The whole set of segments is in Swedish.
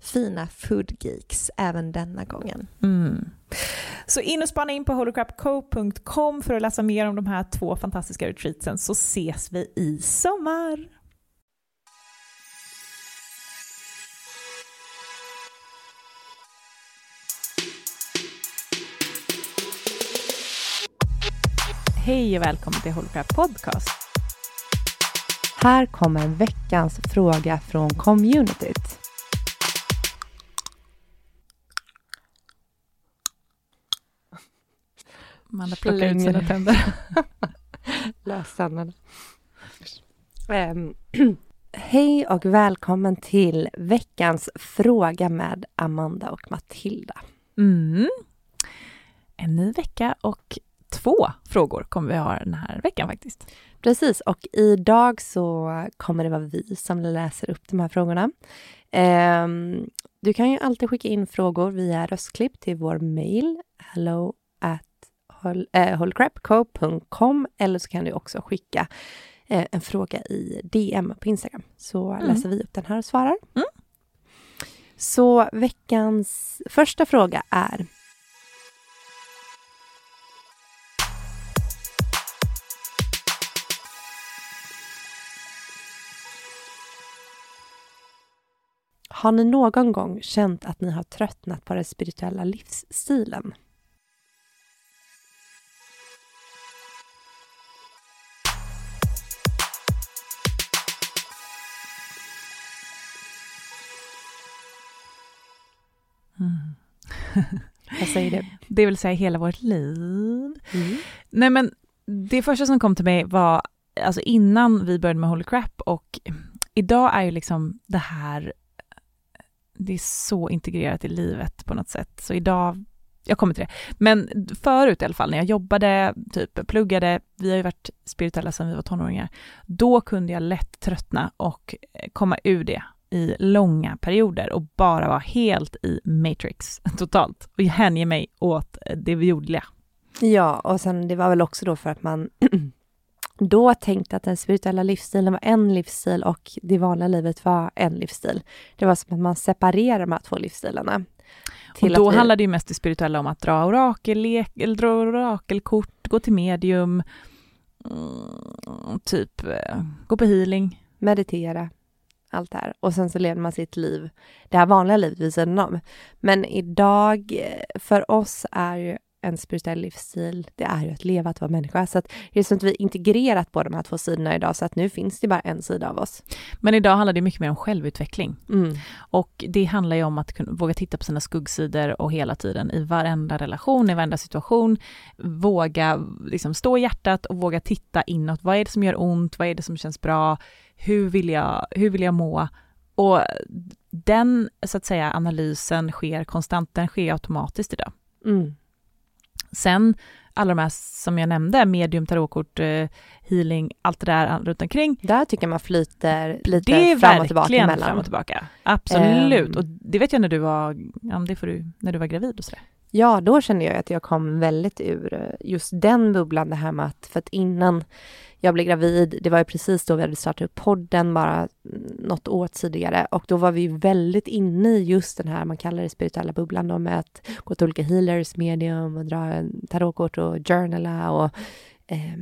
fina foodgeeks även denna gången. Mm. Så in och spana in på holocrapco.com för att läsa mer om de här två fantastiska retreatsen så ses vi i sommar. Hej och välkommen till Holocrap Podcast. Här kommer veckans fråga från communityt. Amanda plockar ut sina tänder. Löständerna. Um, Hej och välkommen till veckans fråga med Amanda och Matilda. Mm. En ny vecka och två frågor kommer vi ha den här veckan faktiskt. Precis, och idag så kommer det vara vi som läser upp de här frågorna. Um, du kan ju alltid skicka in frågor via röstklipp till vår mail hello at hållcrapco.com eh, eller så kan du också skicka eh, en fråga i DM på Instagram så mm. läser vi upp den här och svarar. Mm. Så veckans första fråga är Har ni någon gång känt att ni har tröttnat på den spirituella livsstilen? Vad säger du? Det vill säga hela vårt liv. Mm. Nej men det första som kom till mig var, alltså innan vi började med Holy Crap och idag är ju liksom det här, det är så integrerat i livet på något sätt. Så idag, jag kommer till det. Men förut i alla fall, när jag jobbade, typ pluggade, vi har ju varit spirituella sedan vi var tonåringar, då kunde jag lätt tröttna och komma ur det i långa perioder och bara vara helt i matrix totalt och hänge mig åt det jordliga. Ja, och sen det var väl också då för att man då tänkte att den spirituella livsstilen var en livsstil och det vanliga livet var en livsstil. Det var som att man separerar de här två livsstilarna. Och då vi... handlade det mest det spirituella om att dra, orakel, dra orakelkort, gå till medium, mm, typ eh, gå på healing. Meditera, allt det här. Och sen så lever man sitt liv, det här vanliga livet vid sidan om. Men idag, eh, för oss är ju en spirituell livsstil, det är ju att leva, att vara människa. Så att det är som att vi integrerat på de här två sidorna idag, så att nu finns det bara en sida av oss. Men idag handlar det mycket mer om självutveckling. Mm. Och det handlar ju om att våga titta på sina skuggsidor och hela tiden i varenda relation, i varenda situation, våga liksom stå i hjärtat och våga titta inåt. Vad är det som gör ont? Vad är det som känns bra? Hur vill jag, hur vill jag må? Och den, så att säga, analysen sker konstant, den sker automatiskt idag. Mm. Sen alla de här som jag nämnde, medium, tarotkort, eh, healing, allt det där runt omkring. Där tycker man flyter lite det är fram och tillbaka emellan. fram och tillbaka. Absolut. Um, och det vet jag när du var, ja, det får du, när du var gravid och sådär. Ja, då kände jag att jag kom väldigt ur eh, just den bubblan, det här med att, för att innan jag blev gravid, det var ju precis då vi hade startat upp podden, bara något år tidigare, och då var vi väldigt inne i just den här, man kallar det spirituella bubblan då, med att gå till olika healers, medium och dra tarotkort och journala och eh,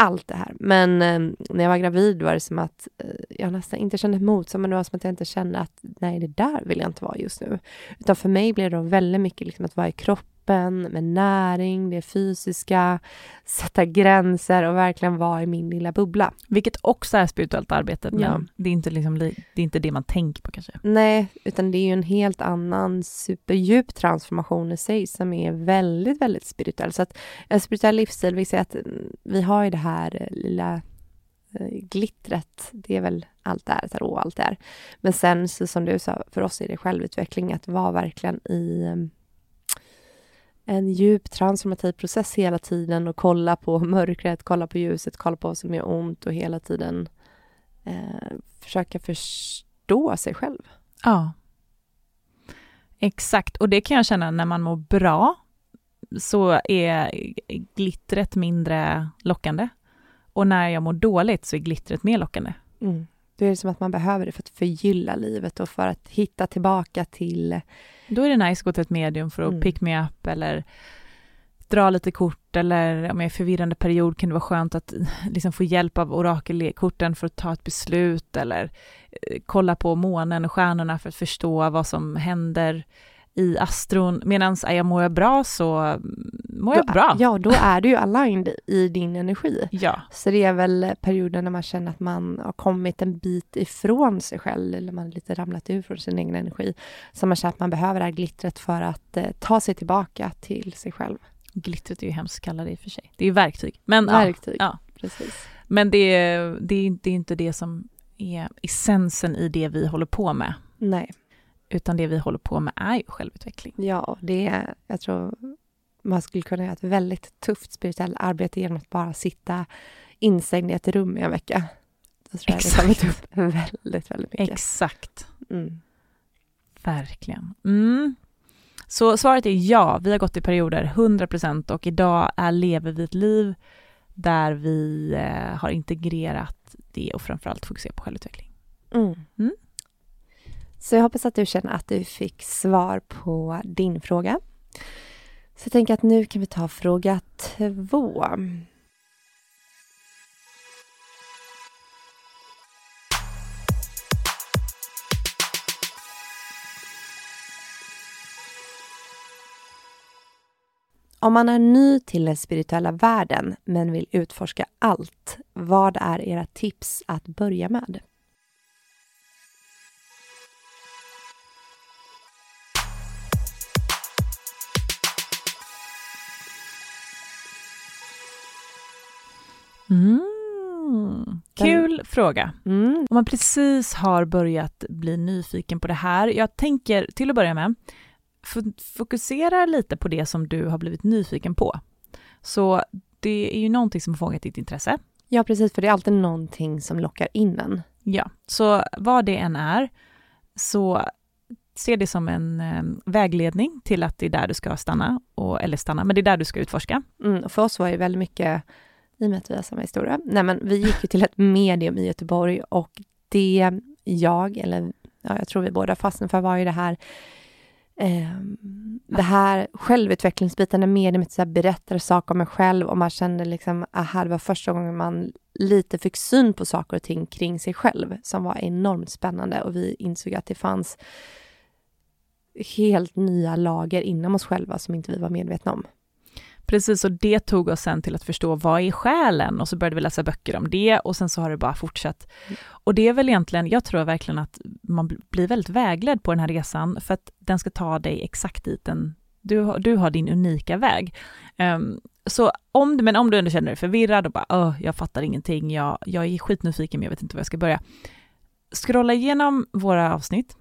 allt det här. Men eh, när jag var gravid var det som att eh, jag nästan inte kände motstånd, men det var som att jag inte kände att nej, det där vill jag inte vara just nu. Utan för mig blev det väldigt mycket liksom att vara i kroppen kroppen, med näring, det fysiska, sätta gränser och verkligen vara i min lilla bubbla. Vilket också är spirituellt arbete, men ja. det, är inte liksom, det är inte det man tänker på kanske. Nej, utan det är ju en helt annan superdjup transformation i sig som är väldigt, väldigt spirituell. Så att en spirituell livsstil, vi säger att vi har ju det här lilla eh, glittret, det är väl allt det är, tarot allt det är. Men sen, så som du sa, för oss är det självutveckling, att vara verkligen i en djup transformativ process hela tiden och kolla på mörkret, kolla på ljuset, kolla på vad som gör ont och hela tiden eh, försöka förstå sig själv. Ja. Exakt, och det kan jag känna när man mår bra så är glittret mindre lockande. Och när jag mår dåligt så är glittret mer lockande. Mm. Då är det som att man behöver det för att förgylla livet och för att hitta tillbaka till... Då är det nice att gå till ett medium för att mm. pick me up eller dra lite kort eller om jag är i förvirrande period kan det vara skönt att liksom få hjälp av orakelkorten för att ta ett beslut eller eh, kolla på månen och stjärnorna för att förstå vad som händer i astron, medan jag mår jag bra så mår jag då, bra. Ja, då är du ju aligned i din energi. Ja. Så det är väl perioden när man känner att man har kommit en bit ifrån sig själv, eller man har lite ramlat ur från sin egen energi, som man känner att man behöver det här glittret för att eh, ta sig tillbaka till sig själv. Glittret är ju hemskt att kalla det i och för sig. Det är ju verktyg. Men, verktyg, ja, precis. Men det, det, är, det är inte det som är essensen i det vi håller på med. Nej utan det vi håller på med är ju självutveckling. Ja, det är, jag tror man skulle kunna göra ett väldigt tufft spirituellt arbete genom att bara sitta instängd i ett rum i en vecka. Då tror Exakt. jag det upp väldigt, väldigt mycket. Exakt. Mm. Verkligen. Mm. Så svaret är ja, vi har gått i perioder 100 procent och idag är, lever vi ett liv där vi eh, har integrerat det och framförallt fokuserar på självutveckling. Mm. Mm. Så jag hoppas att du känner att du fick svar på din fråga. Så jag tänker att nu kan vi ta fråga två. Om man är ny till den spirituella världen men vill utforska allt, vad är era tips att börja med? Mm. Kul Den, fråga. Mm. Om man precis har börjat bli nyfiken på det här, jag tänker till att börja med, fokusera lite på det som du har blivit nyfiken på. Så det är ju någonting som har fångat ditt intresse. Ja, precis, för det är alltid någonting som lockar in en. Ja, så vad det än är, så se det som en eh, vägledning till att det är där du ska stanna, och, eller stanna, men det är där du ska utforska. Mm, och för oss var det väldigt mycket, i och med att vi har samma historia, nej men vi gick ju till ett medium i Göteborg och det jag, eller ja, jag tror vi båda fastnade för var ju det här eh, det här självutvecklingsbiten när mediumet så saker om mig själv och man kände liksom, aha, det var första gången man lite fick syn på saker och ting kring sig själv som var enormt spännande och vi insåg att det fanns helt nya lager inom oss själva som inte vi var medvetna om. Precis, och det tog oss sen till att förstå vad är själen? Och så började vi läsa böcker om det och sen så har det bara fortsatt. Och det är väl egentligen, jag tror verkligen att man blir väldigt vägledd på den här resan för att den ska ta dig exakt dit den, du, du har din unika väg. Um, så om, men om du ändå känner dig förvirrad och bara jag fattar ingenting, jag, jag är skitnyfiken men jag vet inte var jag ska börja. Scrolla igenom våra avsnitt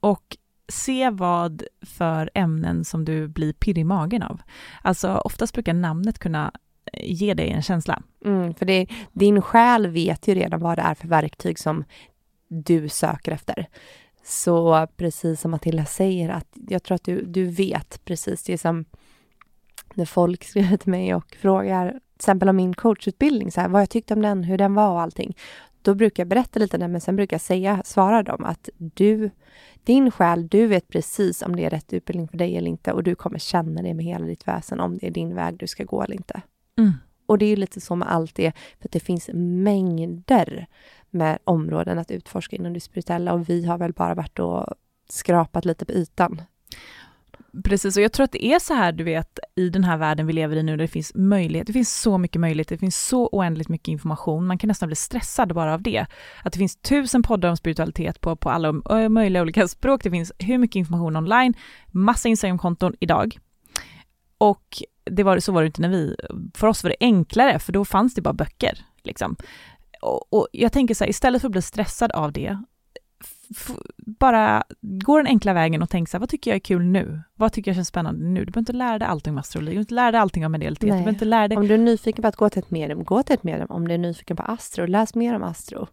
och se vad för ämnen som du blir pirrig i magen av. Alltså oftast brukar namnet kunna eh, ge dig en känsla. Mm, för det, din själ vet ju redan vad det är för verktyg som du söker efter. Så precis som Matilda säger, att jag tror att du, du vet precis det som när folk skriver till mig och frågar till exempel om min coachutbildning, så här, vad jag tyckte om den, hur den var och allting. Då brukar jag berätta lite men sen brukar jag säga, svara dem att du, din själ, du vet precis om det är rätt utbildning för dig eller inte och du kommer känna det med hela ditt väsen om det är din väg du ska gå eller inte. Mm. Och det är ju lite så med allt det, för att det finns mängder med områden att utforska inom det spirituella och vi har väl bara varit och skrapat lite på ytan. Precis, och jag tror att det är så här, du vet, i den här världen vi lever i nu, där det finns möjlighet, det finns så mycket möjlighet, det finns så oändligt mycket information, man kan nästan bli stressad bara av det. Att det finns tusen poddar om spiritualitet på, på alla möjliga olika språk, det finns hur mycket information online, massa Instagramkonton idag. Och det var, så var det inte när vi, för oss var det enklare, för då fanns det bara böcker. Liksom. Och, och jag tänker så här, istället för att bli stressad av det, bara gå den enkla vägen och tänk så här, vad tycker jag är kul nu? Vad tycker jag känns spännande nu? Du behöver inte lära dig allting om astrologi, du behöver inte lära dig allting om medialitet, du behöver inte lära dig... Om du är nyfiken på att gå till ett medium, gå till ett medium. Om du är nyfiken på astro, läs mer om astro.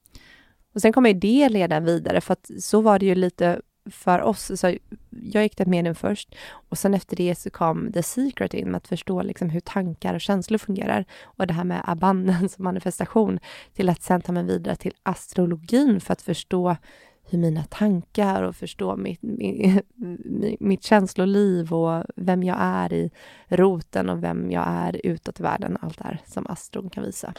Och sen kommer ju det leda vidare, för att så var det ju lite för oss. Så jag gick till ett medium först och sen efter det så kom The Secret in att förstå liksom hur tankar och känslor fungerar och det här med abundance och manifestation till att sen ta mig vidare till astrologin för att förstå hur mina tankar och förstå mitt, mitt, mitt känsloliv och vem jag är i roten och vem jag är utåt i världen. Allt det här som astron kan visa.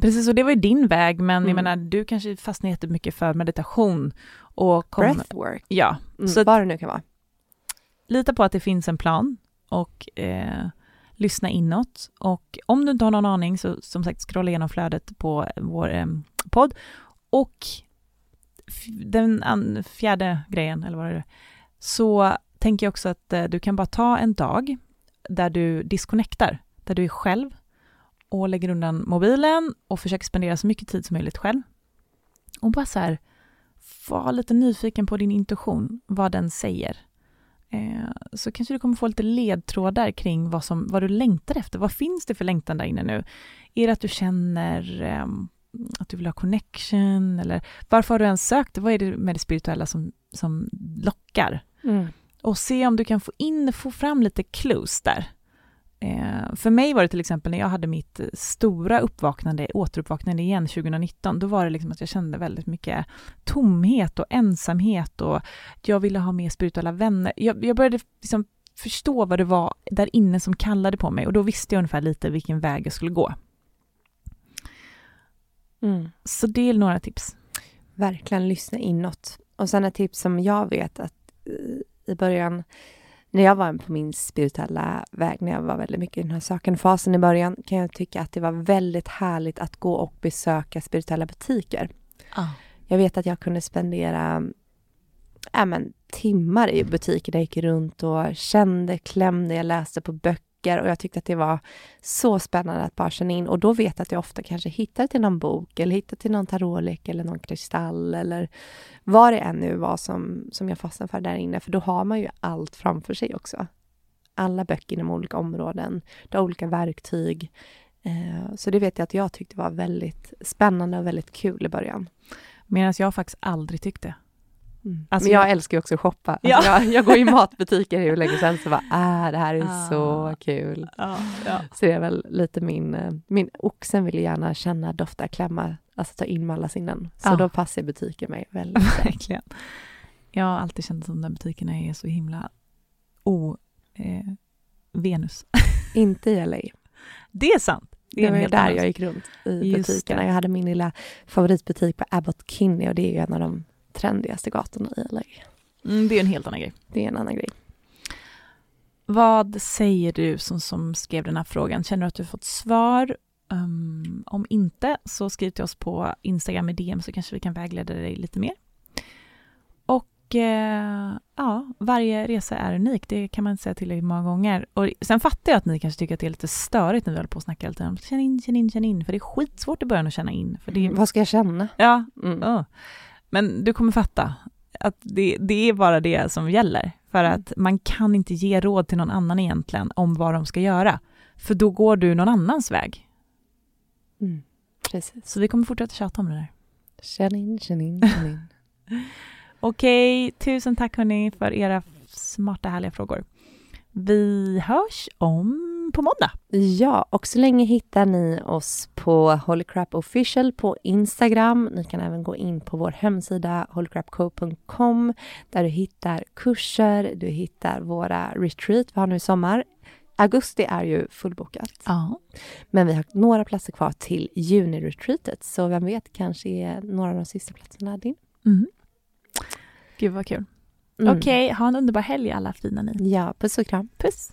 Precis, och det var ju din väg, men mm. jag menar, du kanske fastnar jättemycket för meditation och kom, Breathwork. Ja. Mm, så vad det nu kan vara. Lita på att det finns en plan och eh, lyssna inåt. Och om du inte har någon aning, så som sagt, scrolla igenom flödet på vår eh, podd. Och den fjärde grejen, eller vad är det så tänker jag också att eh, du kan bara ta en dag där du disconnectar, där du är själv och lägger undan mobilen och försöker spendera så mycket tid som möjligt själv. Och bara så här, var lite nyfiken på din intuition, vad den säger. Eh, så kanske du kommer få lite ledtrådar kring vad, som, vad du längtar efter. Vad finns det för längtan där inne nu? Är det att du känner eh, att du vill ha connection eller varför har du ens sökt Vad är det med det spirituella som, som lockar? Mm. Och se om du kan få in, få fram lite clues där. Eh, för mig var det till exempel när jag hade mitt stora uppvaknande, återuppvaknande igen 2019, då var det liksom att jag kände väldigt mycket tomhet och ensamhet och jag ville ha mer spirituella vänner. Jag, jag började liksom förstå vad det var där inne som kallade på mig och då visste jag ungefär lite vilken väg jag skulle gå. Mm. Så det är några tips. Verkligen lyssna inåt. Och sen ett tips som jag vet att i början, när jag var på min spirituella väg, när jag var väldigt mycket i den här sökandefasen i början, kan jag tycka att det var väldigt härligt att gå och besöka spirituella butiker. Ah. Jag vet att jag kunde spendera äh, men, timmar i butiker där jag gick runt och kände, klämde, jag läste på böcker böcker och jag tyckte att det var så spännande att bara känna in och då vet jag att jag ofta kanske hittar till någon bok eller hittar till någon tarotlek eller någon kristall eller vad det än nu var som, som jag fastnade för där inne för då har man ju allt framför sig också. Alla böcker inom olika områden, du har olika verktyg. Eh, så det vet jag att jag tyckte var väldigt spännande och väldigt kul i början. Medan jag faktiskt aldrig tyckte. Mm. Alltså, Men jag jag- älskar ju också att shoppa. Alltså Ja. jag, jag går i matbutiker hur länge helst och bara, ah, det här är Ah. så kul. Ja, ja. Så det är väl lite min, eh, min oxen vill gärna känna, dofta, klämma, alltså ta in med alla sinnen. Så Ja. då passar butiker mig väldigt. Verkligen. Jag har alltid känt som de butikerna är så himla o... Eh, Venus. Inte i LA. Det är sant. Det var ju där jag gick runt i Just butikerna. det. Jag hade min lilla favoritbutik på Abbot Kinney och det är ju en av de trendigaste gatorna i LA. Mm, det är en helt annan grej. Det är en annan grej. Vad säger du som, som skrev den här frågan? Känner du att du fått svar? Um, om inte, så skriv till oss på Instagram med DM så kanske vi kan vägleda dig lite mer. Och eh, ja, varje resa är unik, det kan man säga tillräckligt många gånger. Och sen fattar jag att ni kanske tycker att det är lite störigt när vi håller på och snackar hela tiden. Känn in, känn in, känn in. För det är skitsvårt i början att känna in. För det, Vad ska jag känna? ja, Mm. Ja. Men du kommer fatta att det, det är bara det som gäller. För att man kan inte ge råd till någon annan egentligen om vad de ska göra. För då går du någon annans väg. Mm. Precis. Så vi kommer fortsätta tjata om det där. Känn in, känn in, känn in. Okej, tusen tack hörni för era smarta härliga frågor. Vi hörs om på måndag. Ja, och så länge hittar ni oss på Holy Crap Official på Instagram. Ni kan även gå in på vår hemsida holycrapco.com där du hittar kurser, du hittar våra retreat vi har nu i sommar. Augusti är ju fullbokat, Ja. men vi har några platser kvar till juni-retreatet. Så vem vet, kanske är några av de sista platserna din. Mm. Gud vad kul. Mm. Okej, ha en underbar helg alla fina ni. Ja, puss och kram. Puss.